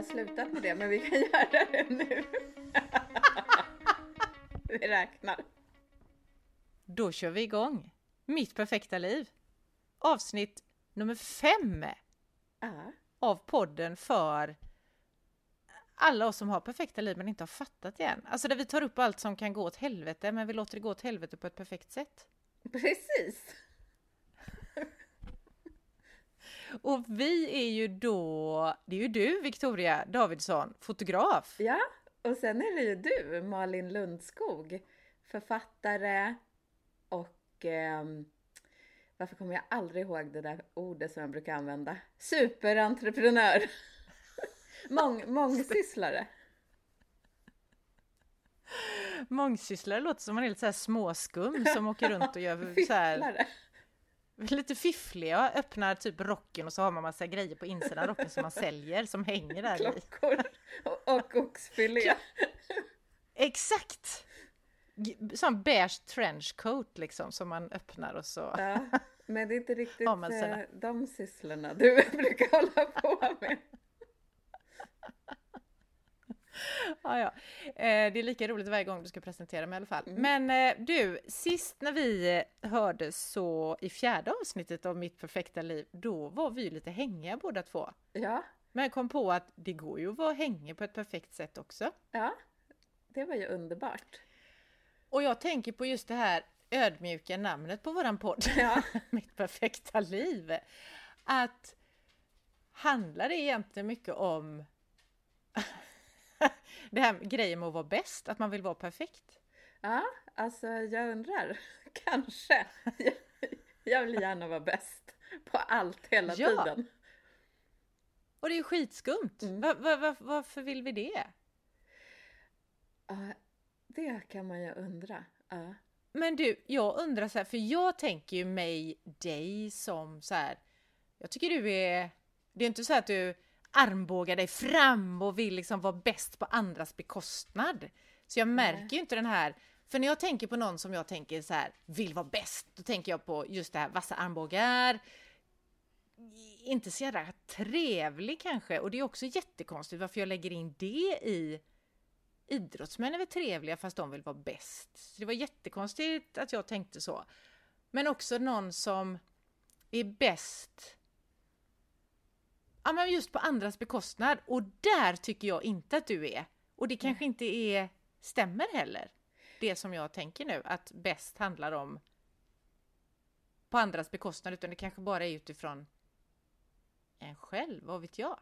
har slutat med det, men vi kan göra det nu. vi räknar. Då kör vi igång. Mitt perfekta liv. Avsnitt nummer fem Ja, av podden för alla oss som har perfekta liv men inte har fattat det än. Alltså där vi tar upp allt som kan gå åt helvete men vi låter det gå åt helvete på ett perfekt sätt. precis. Och vi är ju då, det är ju du Victoria Davidsson, fotograf. Ja, och sen är det ju du, Malin Lundskog, författare och ehm, varför kommer jag aldrig ihåg det där ordet som jag brukar använda? Superentreprenör! Mång, mångsysslare. Mångsysslare låter som är lite så här småskum som åker runt och gör så här. lite fiffliga, öppnar typ rocken och så har man massa grejer på insidan av rocken som man säljer som hänger där i. Klockor och, och oxfilé. Exakt! Sån beige trenchcoat liksom som man öppnar och så. Ja, men det är inte riktigt Ja, sådär. eh, de sysslorna du brukar hålla på med. Ja, ja. Eh, det är lika roligt varje gång du ska presentera mig i alla fall. Men eh, du, sist när vi hördes så i fjärde avsnittet av Mitt perfekta liv, då var vi lite hängiga båda två. Ja, Men jag kom på att det går ju att vara hängig på ett perfekt sätt också. ja, det var ju underbart. Och jag tänker på just det här ödmjuka namnet på våran podd, Ja. Mitt perfekta liv. Att handlar det egentligen mycket om det här grejen med att vara bäst, att man vill vara perfekt? Ja, alltså jag undrar. Kanske. Jag, jag vill gärna vara bäst på allt hela Ja. tiden. Och det är ju skitskumt! Mm. Va, va, va, varför vill vi det? Ja, det kan man ju undra. Ja. Men du, jag undrar så här, för jag tänker ju mig dig som så här. Jag tycker du är, det är inte så att du armbågar dig fram och vill liksom vara bäst på andras bekostnad. Så jag märker ju inte den här, för när jag tänker på någon som jag tänker så här, vill vara bäst, då tänker jag på just det här vassa armbågar, inte så jävla trevlig kanske, och det är också jättekonstigt varför jag lägger in det i idrottsmän är väl trevliga fast de vill vara bäst. Så det var jättekonstigt att jag tänkte så. Men också någon som är bäst Ja men just på andras bekostnad och där tycker jag inte att du är. Och det kanske inte är, stämmer heller. Det som jag tänker nu, att bäst handlar om på andras bekostnad utan det kanske bara är utifrån en själv, vad vet jag?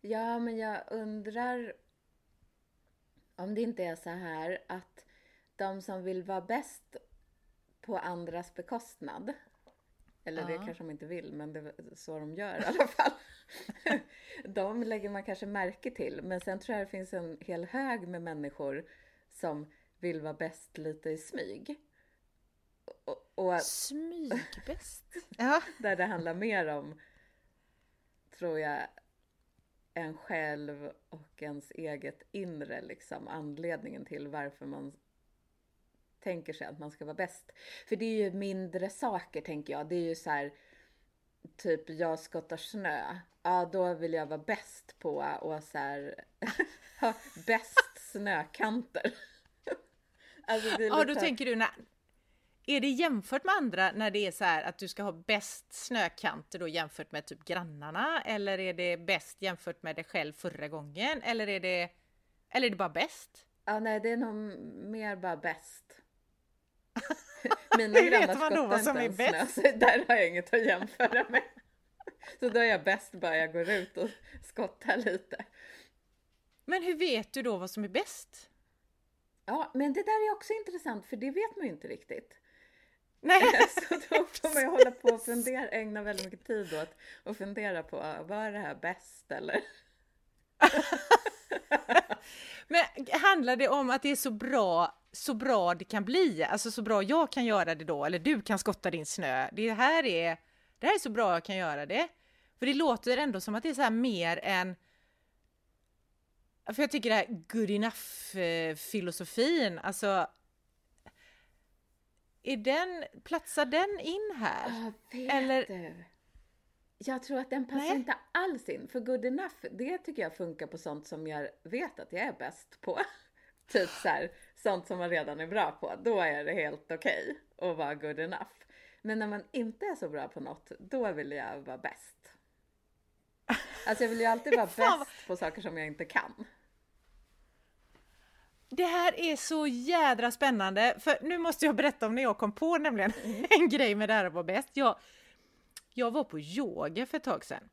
ja, men jag undrar om det inte är så här att de som vill vara bäst på andras bekostnad eller det Ja. kanske de inte vill, men det är så de gör i alla fall. de lägger man kanske märke till. Men sen tror jag det finns en hel hög med människor som vill vara bäst lite i smyg. Och, och Smygbäst? ja. där det handlar mer om, tror jag, en själv och ens eget inre, liksom anledningen till varför man tänker sig att man ska vara bäst. För det är ju mindre saker tänker jag. Det är ju så här, typ jag skottar snö. Ja, då vill jag vara bäst på och så här, ha bäst snökanter. alltså det är Ja, då här- tänker du, när, är det jämfört med andra när det är så här att du ska ha bäst snökanter då jämfört med typ grannarna? Eller är det bäst jämfört med dig själv förra gången? Eller är det, eller är det bara bäst? Ja, nej, det är nog mer bara bäst. Mina grannar skottar som inte är ens snö, så där har jag inget att jämföra med. Så då är jag bäst bara jag går ut och skottar lite. Men hur vet du då vad som är bäst? Ja, men det där är också intressant för det vet man ju inte riktigt. Nej, Så då får man ju hålla på och fundera, ägna väldigt mycket tid åt och fundera på, vad är det här bäst eller? men handlar det om att det är så bra, så bra det kan bli? Alltså så bra jag kan göra det då, eller du kan skotta din snö. Det här är, det här är så bra jag kan göra det. För det låter ändå som att det är så här mer än För jag tycker det här good enough-filosofin, alltså är den, platsar den in här? Ja, vet Eller- du? Jag tror att den passar Nej. inte alls in. För good enough, det tycker jag funkar på sånt som jag vet att jag är bäst på. typ så här, sånt som man redan är bra på. Då är det helt okej att vara good enough. Men när man inte är så bra på något, då vill jag vara bäst. Alltså jag vill ju alltid vara bäst på saker som jag inte kan. Det här är så jädra spännande, för nu måste jag berätta om när jag kom på nämligen en grej med det här att vara bäst. Jag, jag var på yoga för ett tag sedan.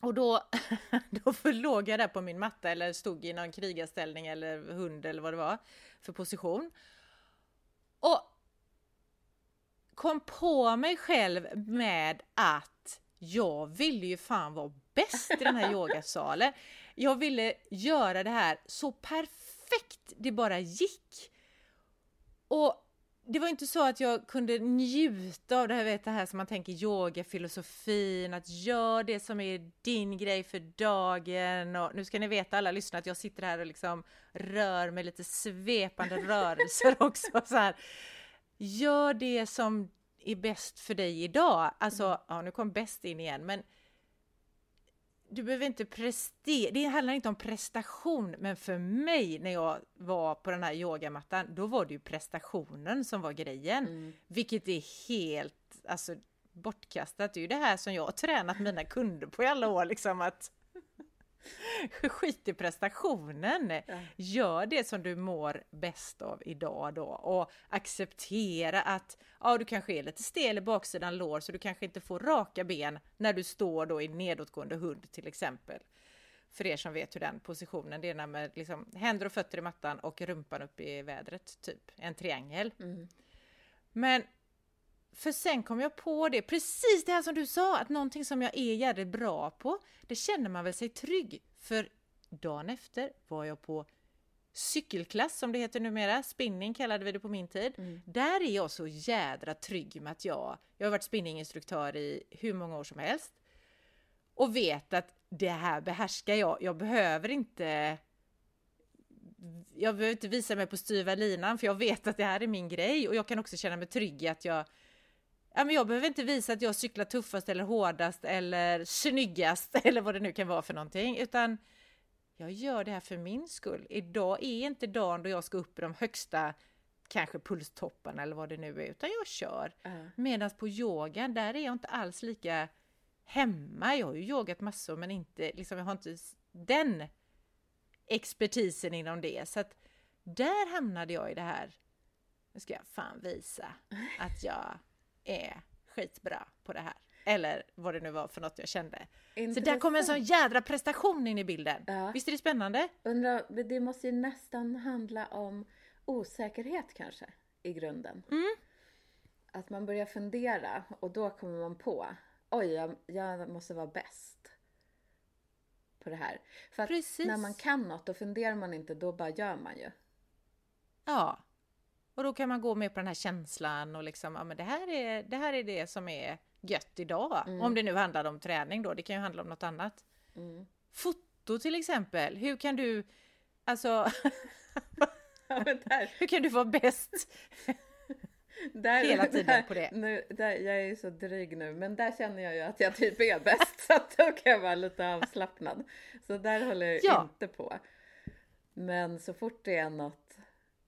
Och då, då låg jag där på min matta eller stod i någon krigarställning eller hund eller vad det var för position. Och kom på mig själv med att jag ville ju fan vara bäst i den här yogasalen. Jag ville göra det här så perfekt det bara gick. Och det var inte så att jag kunde njuta av det här, vet, det här som man tänker yogafilosofin, att gör det som är din grej för dagen. Och nu ska ni veta alla lyssnare att jag sitter här och liksom rör med lite svepande rörelser också. Så här. Gör det som är bäst för dig idag. Alltså, ja nu kom bäst in igen, men du behöver inte prestera, det handlar inte om prestation, men för mig när jag var på den här yogamattan, då var det ju prestationen som var grejen. Vilket är helt, alltså bortkastat. Det är ju det här som jag har tränat mina kunder på i alla år, liksom att skit i prestationen. Gör det som du mår bäst av idag då och acceptera att ja, du kanske är lite stel i baksidan lår så du kanske inte får raka ben när du står då i nedåtgående hund till exempel. För er som vet hur den positionen, det är när med liksom händer och fötter i mattan och rumpan upp i vädret, typ en triangel. Men för sen kom jag på det, precis det här som du sa, att någonting som jag är jävligt bra på, det känner man väl sig trygg. För dagen efter var jag på cykelklass som det heter numera, spinning kallade vi det på min tid. Där är jag så jädra trygg med att jag, jag har varit spinninginstruktör i hur många år som helst och vet att det här behärskar jag. Jag behöver inte jag behöver inte visa mig på styva linan för jag vet att det här är min grej och jag kan också känna mig trygg i att jag Ja, men jag behöver inte visa att jag cyklar tuffast eller hårdast eller snyggast eller vad det nu kan vara för någonting utan jag gör det här för min skull. Idag är inte dagen då jag ska upp i de högsta kanske pulstopparna eller vad det nu är utan jag kör. Ja. Medan på yogan där är jag inte alls lika hemma. Jag har ju yogat massor men inte liksom jag har inte den expertisen inom det så att där hamnade jag i det här. Nu ska jag fan visa att jag är skitbra på det här. Eller vad det nu var för något jag kände. Så där kommer en sån jädra prestation in i bilden. Ja. Visst är det spännande? Undrar, det måste ju nästan handla om osäkerhet kanske i grunden. Att man börjar fundera och då kommer man på, oj, jag, jag måste vara bäst på det här. För att Precis. när man kan något, då funderar man inte, då bara gör man ju. Ja. Och då kan man gå med på den här känslan och liksom, ja men det här är det, här är det som är gött idag. Om det nu handlar om träning då, det kan ju handla om något annat. Foto till exempel, hur kan du, alltså, Ja, hur kan du vara bäst? där, Hela tiden där, på det. Nu, där, jag är så dryg nu, men där känner jag ju att jag typ är bäst, så att då kan jag vara lite avslappnad. Så där håller jag Ja. inte på. Men så fort det är något,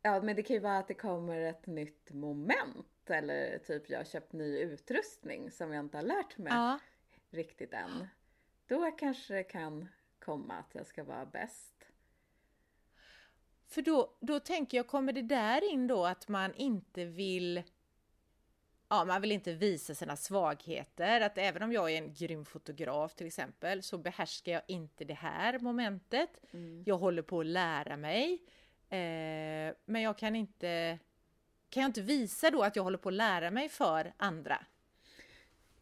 ja men det kan ju vara att det kommer ett nytt moment eller typ jag har köpt ny utrustning som jag inte har lärt mig Ja, riktigt än. Då kanske det kan komma att jag ska vara bäst. för då, då tänker jag, kommer det där in då att man inte vill Ja, man vill inte visa sina svagheter. Att även om jag är en grym fotograf till exempel så behärskar jag inte det här momentet. Jag håller på att lära mig. Eh, men jag kan inte... Kan jag inte visa då att jag håller på att lära mig för andra?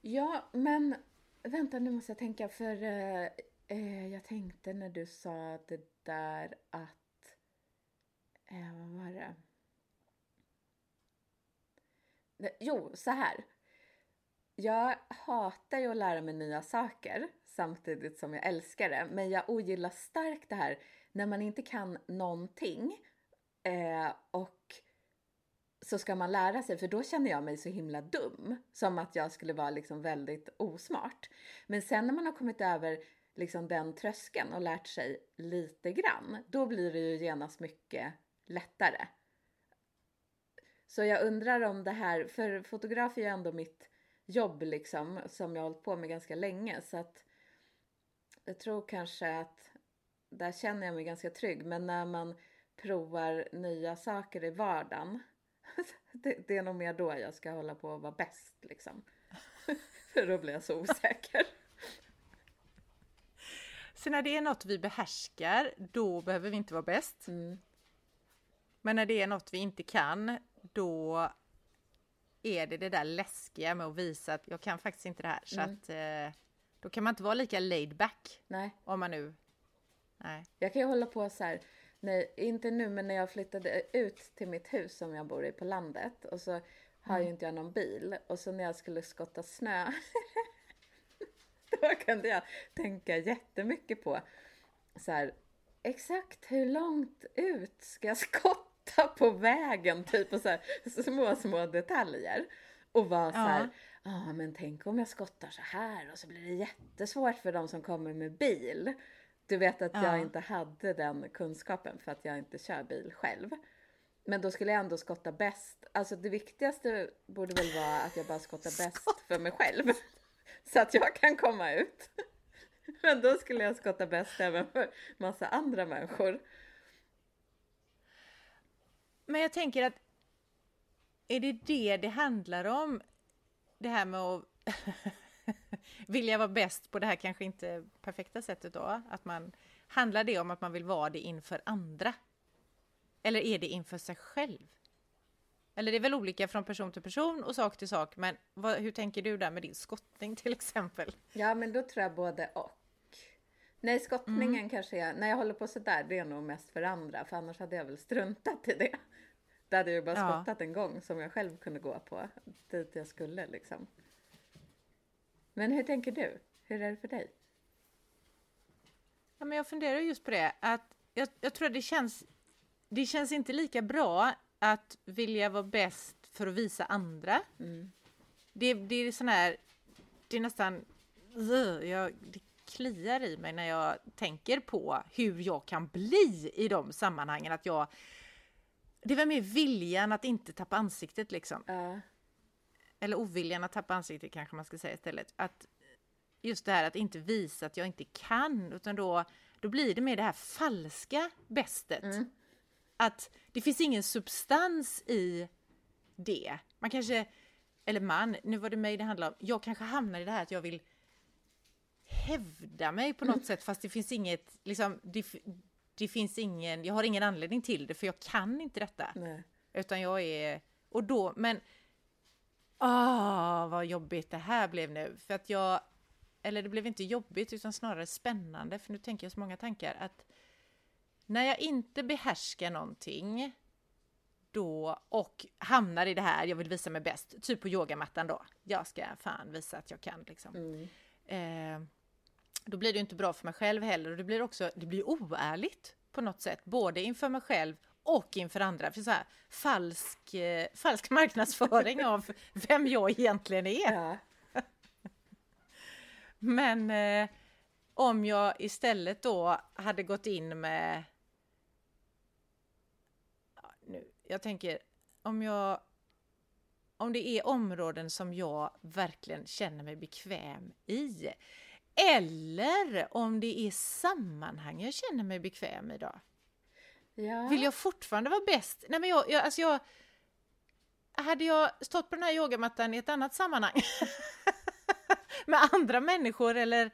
Ja, men vänta nu måste jag tänka för eh, eh jag tänkte när du sa det där att, eh, vad var det? Jo, så här. Jag hatar ju att lära mig nya saker samtidigt som jag älskar det. Men jag ogillar starkt det här när man inte kan någonting eh, och så ska man lära sig, för då känner jag mig så himla dum. Som att jag skulle vara liksom väldigt osmart. Men sen när man har kommit över liksom den tröskeln och lärt sig lite grann, då blir det ju genast mycket lättare. Så jag undrar om det här, för fotograf är ju ändå mitt jobb liksom, som jag har hållit på med ganska länge. Så att jag tror kanske att där känner jag mig ganska trygg. Men när man provar nya saker i vardagen, det, det är nog mer då jag ska hålla på att vara bäst liksom. för då blir jag så osäker. Så när det är något vi behärskar, då behöver vi inte vara bäst. Mm. Men när det är något vi inte kan, då är det det där läskiga med att visa att jag kan faktiskt inte det här. Så mm. att eh, då kan man inte vara lika laid back. Nej. Om man nu... Nej. Jag kan ju hålla på så här, nej, inte nu men när jag flyttade ut till mitt hus som jag bor i på landet och så har mm. ju inte jag någon bil och så när jag skulle skotta snö då kunde jag tänka jättemycket på så här, exakt hur långt ut ska jag skotta på vägen? Typ och så här, små, små detaljer. Och vara så här, ja ah, men tänk om jag skottar så här och så blir det jättesvårt för de som kommer med bil. Du vet att ja. jag inte hade den kunskapen för att jag inte kör bil själv. Men då skulle jag ändå skotta bäst. Alltså det viktigaste borde väl vara att jag bara skottar bäst för mig själv så att jag kan komma ut. Men då skulle jag skotta bäst även för massa andra människor. Men jag tänker att är det det det handlar om? Det här med att vilja vara bäst på det här kanske inte perfekta sättet då? Att man handlar det om att man vill vara det inför andra? Eller är det inför sig själv? Eller det är väl olika från person till person och sak till sak, men vad, hur tänker du där med din skottning till exempel? Ja, men då tror jag både och. Nej, skottningen mm. kanske jag, när jag håller på sådär, det är nog mest för andra, för annars hade jag väl struntat i det. Det hade jag bara ja. skottat en gång som jag själv kunde gå på, dit jag skulle liksom. Men hur tänker du? Hur är det för dig? Ja, men jag funderar just på det, att jag, jag tror att det känns, det känns inte lika bra att vilja vara bäst för att visa andra. Mm. Det, det är sån här, det är nästan, jag, det kliar i mig när jag tänker på hur jag kan bli i de sammanhangen. Att jag, det var mer viljan att inte tappa ansiktet liksom. Uh. Eller oviljan att tappa ansiktet kanske man ska säga istället. Att just det här att inte visa att jag inte kan, utan då, då blir det mer det här falska bästet. Mm att det finns ingen substans i det. Man kanske, eller man, nu var det mig det handlade om, jag kanske hamnar i det här att jag vill hävda mig på något mm. sätt fast det finns inget, liksom, det, det, finns ingen, jag har ingen anledning till det för jag kan inte detta. Nej. Utan jag är, och då, men, ah vad jobbigt det här blev nu. För att jag, eller det blev inte jobbigt utan snarare spännande för nu tänker jag så många tankar att när jag inte behärskar någonting då och hamnar i det här, jag vill visa mig bäst, typ på yogamattan då. Jag ska fan visa att jag kan liksom. Mm. Eh, då blir det inte bra för mig själv heller och det blir också, det blir oärligt på något sätt, både inför mig själv och inför andra. För så här, falsk, eh, falsk marknadsföring av vem jag egentligen är. Ja. Men eh, om jag istället då hade gått in med jag tänker om jag om det är områden som jag verkligen känner mig bekväm i. Eller om det är sammanhang jag känner mig bekväm i då. Ja. Vill jag fortfarande vara bäst? Nej men jag, jag, alltså jag hade jag stått på den här yogamattan i ett annat sammanhang med andra människor eller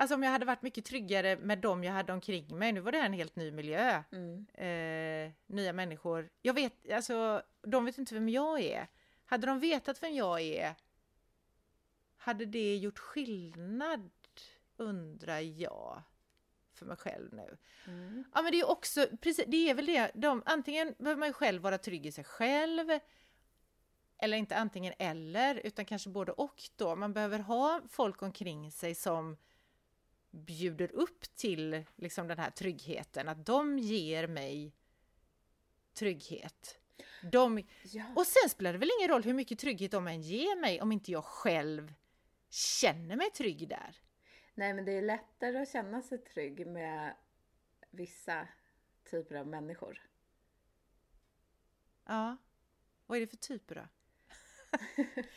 Alltså om jag hade varit mycket tryggare med dem jag hade omkring mig. Nu var det här en helt ny miljö. Mm. Eh, nya människor. Jag vet, alltså, de vet inte vem jag är. Hade de vetat vem jag är, hade det gjort skillnad, undrar jag, för mig själv nu. Mm. Ja, men det är också, precis, det är väl det, de, antingen behöver man ju själv vara trygg i sig själv, eller inte antingen eller, utan kanske både och då. Man behöver ha folk omkring sig som bjuder upp till liksom den här tryggheten, att de ger mig trygghet. De, Ja. och sen spelar det väl ingen roll hur mycket trygghet de än ger mig om inte jag själv känner mig trygg där. Nej, men det är lättare att känna sig trygg med vissa typer av människor. Ja. Vad är det för typer då?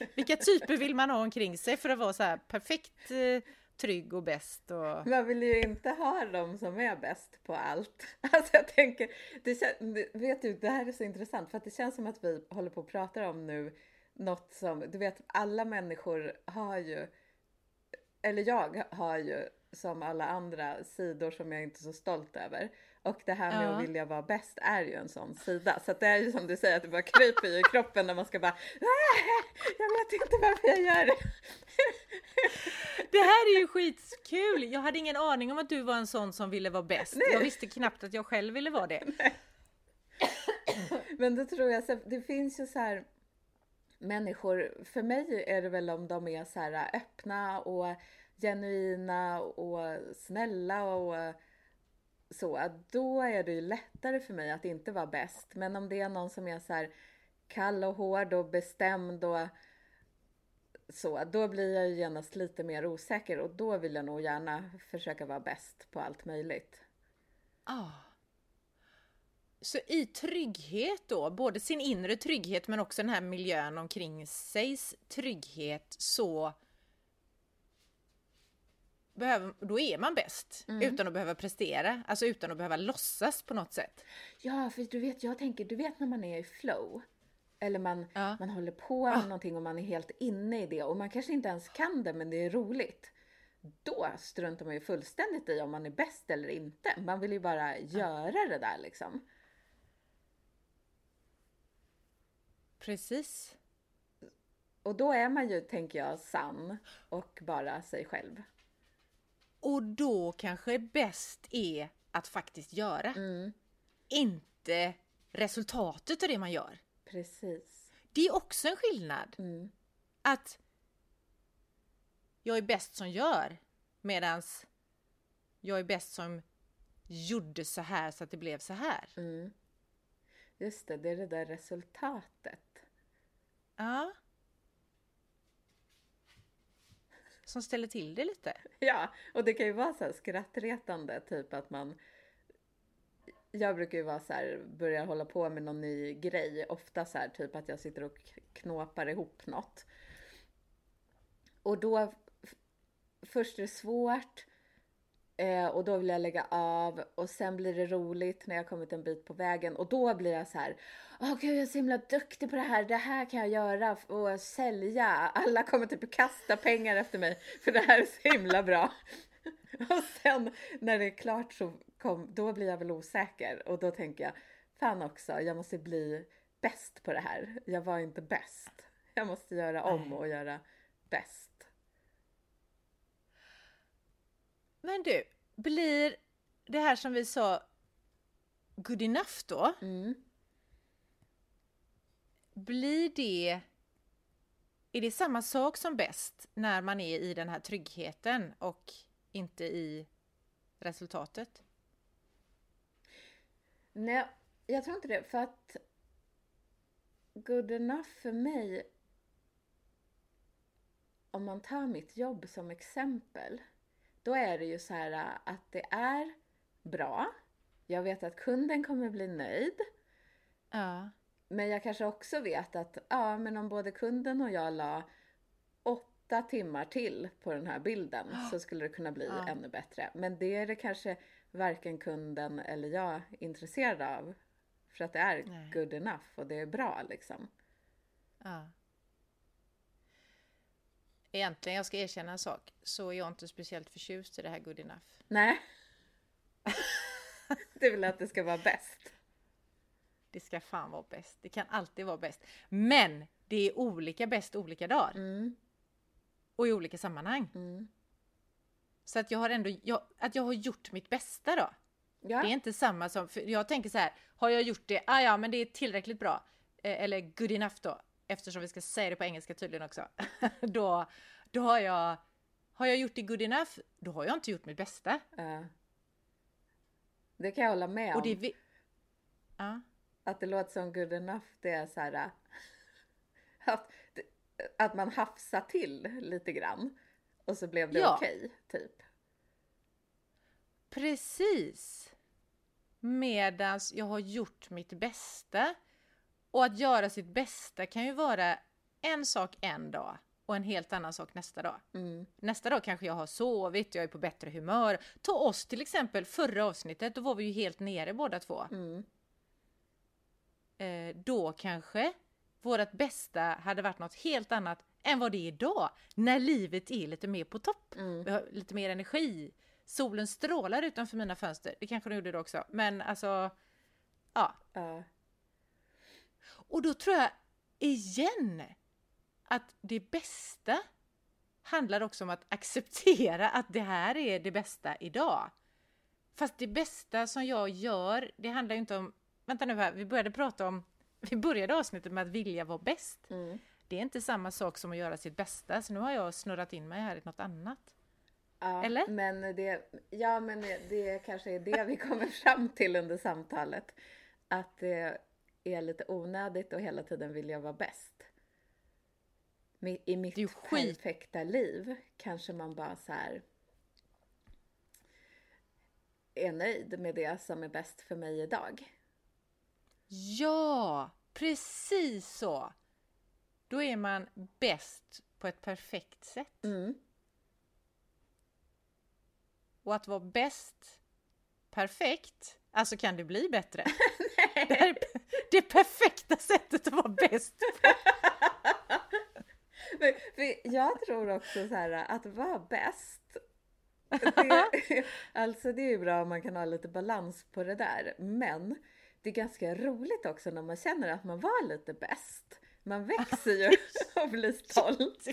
Vilka typer vill man ha omkring sig för att vara så här perfekt eh, trygg och bäst? Och... Man vill ju inte ha dem som är bäst på allt. Alltså jag tänker, det kän, vet du, det här är så intressant för att det känns som att vi håller på att prata om nu något som, du vet alla människor har ju, eller jag har ju som alla andra sidor som jag inte är så stolt över. Och det här med Ja. att vilja vara bäst är ju en sån sida. Så det är ju som du säger att det bara kryper i kroppen när man ska bara "Ah, Jag vet inte varför jag gör det. Det här är ju skitkul! Jag hade ingen aning om att du var en sån som ville vara bäst. Nej. Jag visste knappt att jag själv ville vara det. Men då tror jag det finns ju så här människor, för mig är det väl om de är så här äh, öppna och genuina och snälla och så, då är det ju lättare för mig att inte vara bäst. Men om det är någon som är så här kall och hård och bestämd och så, då blir jag ju genast lite mer osäker och då vill jag nog gärna försöka vara bäst på allt möjligt. Ah. Så i trygghet då, både sin inre trygghet men också den här miljön omkring sigs trygghet så behöver, då är man bäst utan att behöva prestera, alltså utan att behöva låtsas på något sätt. Ja, för du vet, jag tänker, du vet när man är i flow. Eller man, Ja. man håller på med någonting och man är helt inne i det och man kanske inte ens kan det men det är roligt. Då struntar man ju fullständigt i om man är bäst eller inte. Man vill ju bara göra det där liksom. Precis. Och då är man ju, tänker jag, sann och bara sig själv. Och då kanske bäst är att faktiskt göra. Inte resultatet av det man gör. Precis. Det är också en skillnad. Mm. Att jag är bäst som gör medans jag är bäst som gjorde så här så att det blev så här. Mm. Just det, det är det där resultatet. Ja. Som ställer till det lite. Ja, och det kan ju vara så här skrattretande, typ att man... Jag brukar ju vara så här, börja hålla på med någon ny grej, ofta så här typ att jag sitter och knåpar ihop något. Och då, först är det svårt eh, och då vill jag lägga av och sen blir det roligt när jag kommit en bit på vägen och då blir jag så här, åh gud jag är så himla duktig på det här, det här kan jag göra och sälja, alla kommer typ kasta pengar efter mig för det här är så himla bra. Och sen när det är klart så kom, då blir jag väl osäker och då tänker jag, fan också, jag måste bli bäst på det här. Jag var inte bäst. Jag måste göra om och göra bäst. Men du, blir det här som vi sa good enough då? Mm. Blir det... Är det samma sak som bäst när man är i den här tryggheten och inte i resultatet? Nej, jag tror inte det. För att good enough för mig, om man tar mitt jobb som exempel, då är det ju så här äh, att det är bra. Jag vet att kunden kommer bli nöjd. Ja. Men jag kanske också vet att ja, men om både kunden och jag la åtta timmar till på den här bilden så skulle det kunna bli Ja. ännu bättre. Men det är det kanske varken kunden eller jag intresserad av. För att det är Nej. good enough och det är bra liksom. ja. Egentligen, jag ska erkänna en sak, så är jag inte speciellt förtjust i det här good enough. Nej. du vill att det ska vara bäst. Det ska fan vara bäst. Det kan alltid vara bäst. Men det är olika bäst olika dagar. Mm, Och i olika sammanhang. mm. Så att jag har ändå, jag, att jag har gjort mitt bästa då. Ja, Det är inte samma som, för jag tänker så här, har jag gjort det, ah ja men det är tillräckligt bra. Eh, eller good enough då, eftersom vi ska säga det på engelska tydligen också. då, då har jag, har jag gjort det good enough, då har jag inte gjort mitt bästa. ja. det kan jag hålla med om. Det, ja. att det låter som good enough, det är så här att, att man hafsar till lite grann och så blev det Ja. okej, typ. Precis! Medans jag har gjort mitt bästa. Och att göra sitt bästa kan ju vara en sak en dag och en helt annan sak nästa dag. Mm. Nästa dag kanske jag har sovit, jag är på bättre humör. Ta oss till exempel förra avsnittet, då var vi ju helt nere båda två. Mm. Eh, då kanske vårt bästa hade varit något helt annat än vad det är idag. När livet är lite mer på topp. Mm. Vi har lite mer energi. Solen strålar utanför mina fönster. Det kanske den gjorde då också. Men alltså, ja. Ja. Och då tror jag igen att det bästa handlar också om att acceptera att det här är det bästa idag. Fast det bästa som jag gör, det handlar ju inte om... Vänta nu här, vi började prata om... Vi började avsnittet med att vilja vara bäst. Mm. Det är inte samma sak som att göra sitt bästa, så nu har jag snurrat in mig här i något annat. Ja, Eller? Men det, ja, men det kanske är det vi kommer fram till under samtalet. Att det är lite onödigt att hela tiden vilja vara bäst. I mitt perfekta liv kanske man bara så här är nöjd med det som är bäst för mig idag. Ja, precis så! Då är man bäst på ett perfekt sätt. Mm. Och att vara bäst perfekt, alltså kan det bli bättre? är det perfekta sättet att vara bäst på. Men, jag tror också så här att vara bäst. Det, alltså det är ju bra om man kan ha lite balans på det där. Men det är ganska roligt också när man känner att man var lite bäst. Man växer ju och blir stolt.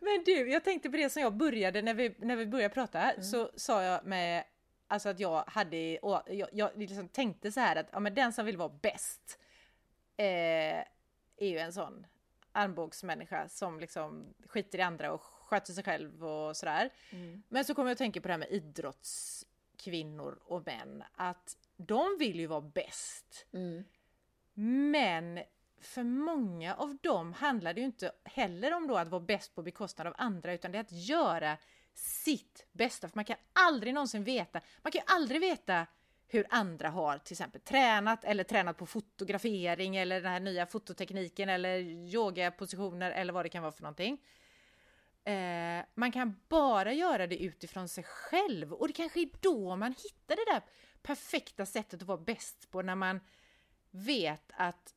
Men du, jag tänkte på det som jag började när vi, när vi började prata här, så sa jag med Alltså att jag hade, och jag, jag liksom tänkte så här att ja, men den som vill vara bäst eh, är ju en sån armbågsmänniska som liksom skiter i andra och sköter sig själv och sådär. Mm. Men så kommer jag att tänka på det här med idrottskvinnor och män, att de vill ju vara bäst. Mm. Men för många av dem handlar det ju inte heller om då att vara bäst på bekostnad av andra utan det är att göra sitt bästa. För man kan aldrig någonsin veta, man kan ju aldrig veta hur andra har till exempel tränat eller tränat på fotografering eller den här nya fototekniken eller yogapositioner eller vad det kan vara för någonting. Eh, man kan bara göra det utifrån sig själv och det kanske är då man hittar det där perfekta sättet att vara bäst på när man vet att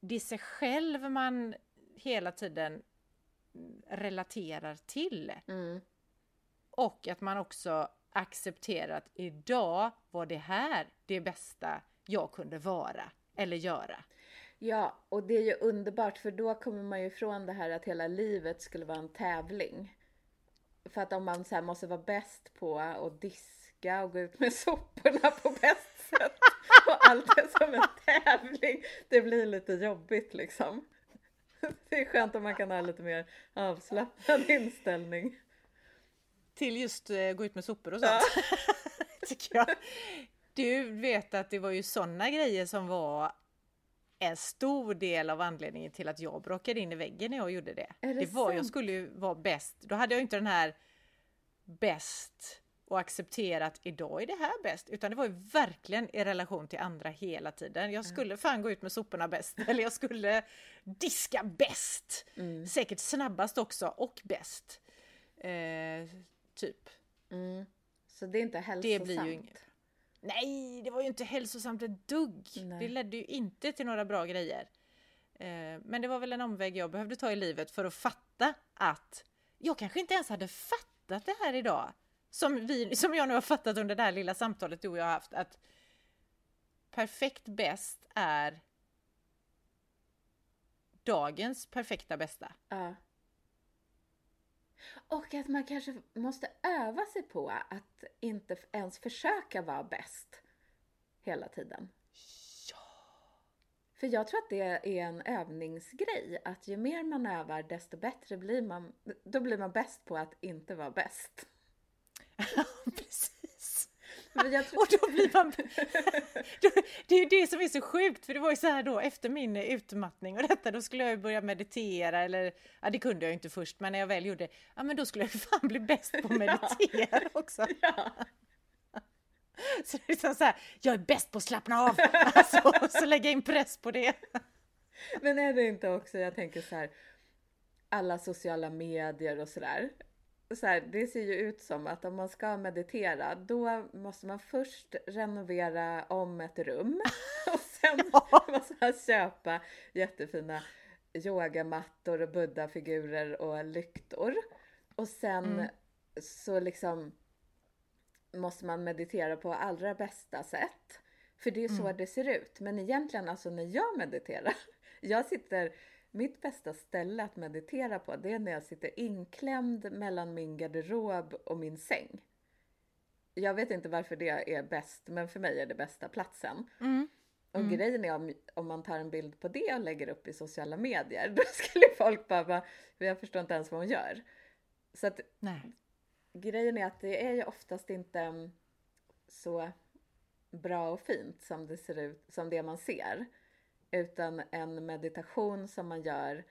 det är sig själv man hela tiden relaterar till. Mm. Och att man också accepterar att idag var det här det bästa jag kunde vara eller göra. Ja, och det är ju underbart för då kommer man ju ifrån det här att hela livet skulle vara en tävling. För att om man så här måste vara bäst på att diska och gå ut med soporna på bäst sätt och allt är som en tävling, det blir lite jobbigt liksom. Det är skönt om man kan ha lite mer avslappnad inställning. Till just eh, gå ut med sopor och sånt. tycker jag. Du vet att det var ju sådana grejer som var en stor del av anledningen till att jag bråkade in i väggen när jag gjorde det. Är det var, jag sant? skulle ju vara bäst. Då hade jag inte den här bäst och acceptera att idag är det här bäst. Utan det var ju verkligen i relation till andra hela tiden. Jag skulle fan gå ut med soporna bäst. Eller jag skulle diska bäst. Mm. Säkert snabbast också och bäst. Eh, typ. Mm. Så det är inte hälsosamt. Det blir ju inget. Nej, det var ju inte hälsosamt ett dugg. Nej. Det ledde ju inte till några bra grejer. Eh, men det var väl en omväg jag behövde ta i livet för att fatta att jag kanske inte ens hade fattat det här idag. Som, vi, som jag nu har fattat under det här lilla samtalet du och jag har haft. Att perfekt bäst är dagens perfekta bästa. Ja. Och att man kanske måste öva sig på att inte ens försöka vara bäst hela tiden. Ja. För jag tror att det är en övningsgrej. Att ju mer man övar desto bättre blir man. Då blir man bäst på att inte vara bäst. Tror... Och då blir man... det är ju det som är så sjukt, för det var ju så här då efter min utmattning och detta, då skulle jag ju börja meditera eller, ja det kunde jag ju inte först, men när jag väl gjorde, ja men då skulle jag ju fan bli bäst på att meditera också. Ja. Så det är liksom så här, jag är bäst på att slappna av! Alltså, och så lägga in press på det. Men är det inte också, jag tänker så här, alla sociala medier och sådär. Så här, det ser ju ut som att om man ska meditera, då måste man först renovera om ett rum och sen måste man köpa jättefina yogamattor och buddha-figurer och lyktor. Och sen Mm. så liksom måste man meditera på allra bästa sätt. För det är så Mm. det ser ut. Men egentligen alltså när jag mediterar, jag sitter, mitt bästa ställe att meditera på det är när jag sitter inklämd mellan min garderob och min säng. Jag vet inte varför det är bäst, men för mig är det bästa platsen. Mm. Och grejen är om, om man tar en bild på det och lägger upp i sociala medier, då skulle folk bara, bara jag förstår inte ens vad hon gör. Så att Nej. grejen är att det är ju oftast inte mm, så bra och fint som det ser ut, som det man ser. Utan en meditation som man gör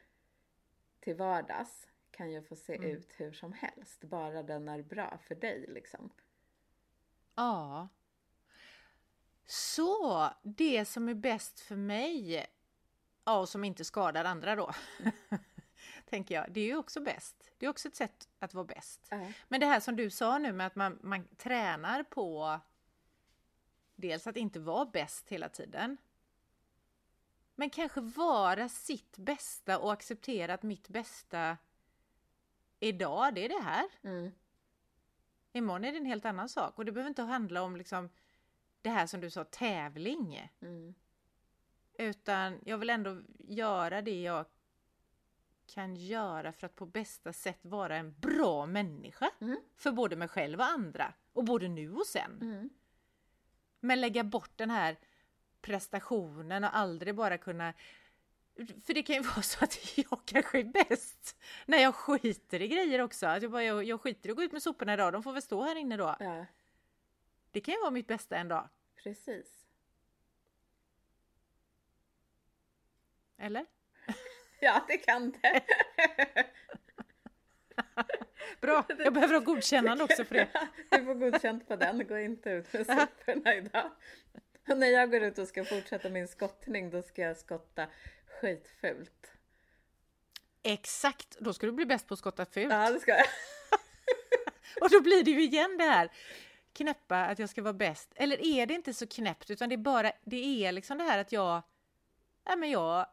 till vardags kan ju få se ut hur som helst, bara den är bra för dig liksom. Ja. Så det som är bäst för mig, ja, och som inte skadar andra då, tänker jag, det är ju också bäst. Det är också ett sätt att vara bäst. Ja. Men det här som du sa nu med att man, man tränar på dels att inte vara bäst hela tiden. Men kanske vara sitt bästa och acceptera att mitt bästa idag, det är det här. Mm. Imorgon är det en helt annan sak och det behöver inte handla om liksom det här som du sa, tävling. Mm. Utan jag vill ändå göra det jag kan göra för att på bästa sätt vara en bra människa. Mm. För både mig själv och andra. Och både nu och sen. Mm. Men lägga bort den här prestationen och aldrig bara kunna... För det kan ju vara så att jag kanske är bäst när jag skiter i grejer också. Att jag, bara, jag, jag skiter i att gå ut med soporna idag, de får väl stå här inne då. Ja, Det kan ju vara mitt bästa en dag. precis. Eller? Ja, det kan det. Bra, jag behöver ha godkännande också för det. Du får godkänt på den, gå inte ut med soporna idag. Och när jag går ut och ska fortsätta min skottning, då ska jag skotta skitfult. Exakt, då ska du bli bäst på att skotta fult. Ja, det ska jag. Och då blir det ju igen det här knäppa att jag ska vara bäst. Eller är det inte så knäppt utan det är bara, det är liksom det här att jag, ja men jag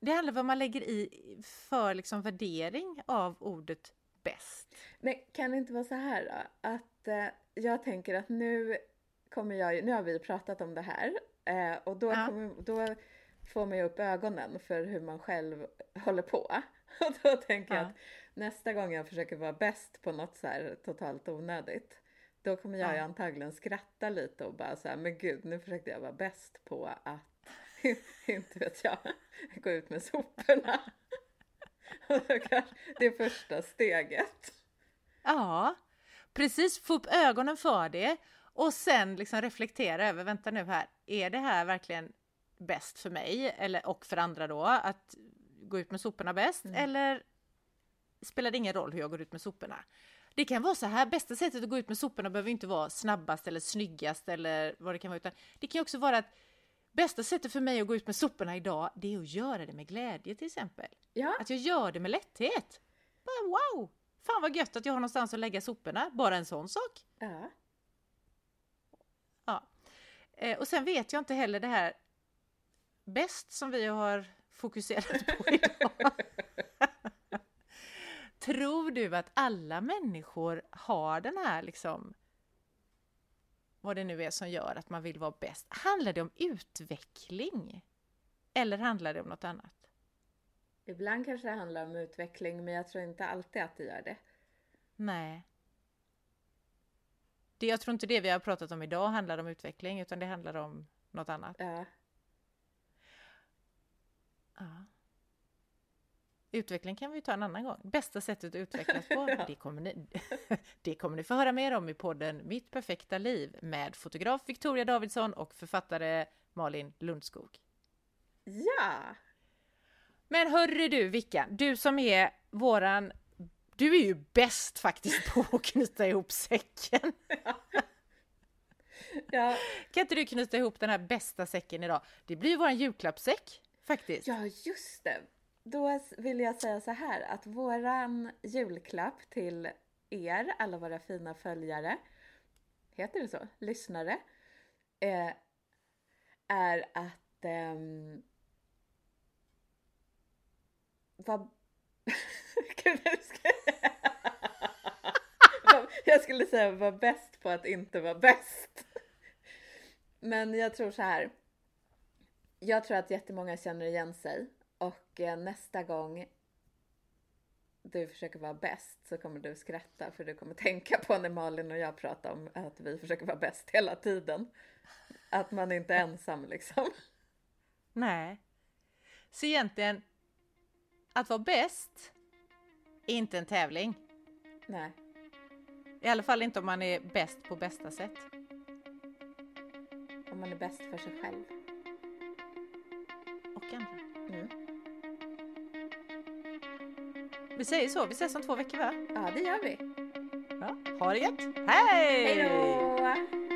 det handlar om vad man lägger i för liksom värdering av ordet bäst. Men kan det inte vara så här då? Att eh, jag tänker att nu kommer jag nu har vi pratat om det här eh, och då, Ja. kommer, då får man ju upp ögonen för hur man själv håller på. Och då tänker jag Ja. att nästa gång jag försöker vara bäst på något så här totalt onödigt, då kommer jag Ja. ju antagligen skratta lite och bara så här, men gud, nu försökte jag vara bäst på att, inte vet jag, gå ut med soporna. Och då kanske det är första steget. Ja, precis. Få upp ögonen för det och sen liksom reflektera över, vänta nu här, är det här verkligen bäst för mig eller, och för andra då att gå ut med soporna bäst eller spelar det ingen roll hur jag går ut med soporna? Det kan vara så här, bästa sättet att gå ut med soporna behöver inte vara snabbast eller snyggast eller vad det kan vara, utan det kan också vara att bästa sättet för mig att gå ut med soporna idag, det är att göra det med glädje till exempel. Ja, Att jag gör det med lätthet. Bara wow! Fan vad gött att jag har någonstans att lägga soporna. Bara en sån sak. ja. Ja. Eh, och sen vet jag inte heller det här bäst som vi har fokuserat på idag. Tror du att alla människor har den här liksom vad det nu är som gör att man vill vara bäst? Handlar det om utveckling? Eller handlar det om något annat? Ibland kanske det handlar om utveckling, men jag tror inte alltid att det gör det. Nej. Det, jag tror inte det vi har pratat om idag handlar om utveckling, utan det handlar om något annat. Ja. Ja. utveckling kan vi ta en annan gång. Bästa sättet att utvecklas på, det, kommer ni, det kommer ni få höra mer om i podden Mitt perfekta liv med fotograf Victoria Davidsson och författare Malin Lundskog. Ja! Men hörru du Vickan, du som är våran... Du är ju bäst faktiskt på att knyta ihop säcken. Ja, Kan inte du knyta ihop den här bästa säcken idag? Det blir ju våran julklappssäck faktiskt. ja just det. Då vill jag säga så här att våran julklapp till er, alla våra fina följare, heter det så? Lyssnare, eh, är att ehm, vad... Gud, nu ska jag... jag skulle säga var bäst på att inte vara bäst. Men jag tror så här. Jag tror att jättemånga känner igen sig och eh, nästa gång du försöker vara bäst så kommer du skratta för du kommer tänka på när Malin och jag pratar om att vi försöker vara bäst hela tiden. Att man inte är ensam liksom. Nej. Så egentligen, att vara bäst är inte en tävling. Nej. I alla fall inte om man är bäst på bästa sätt. Om man är bäst för sig själv. Och andra. Mm. Vi säger så, vi ses om två veckor va? Ja, det gör vi. Ja, ha det gött! Hej! Hej då!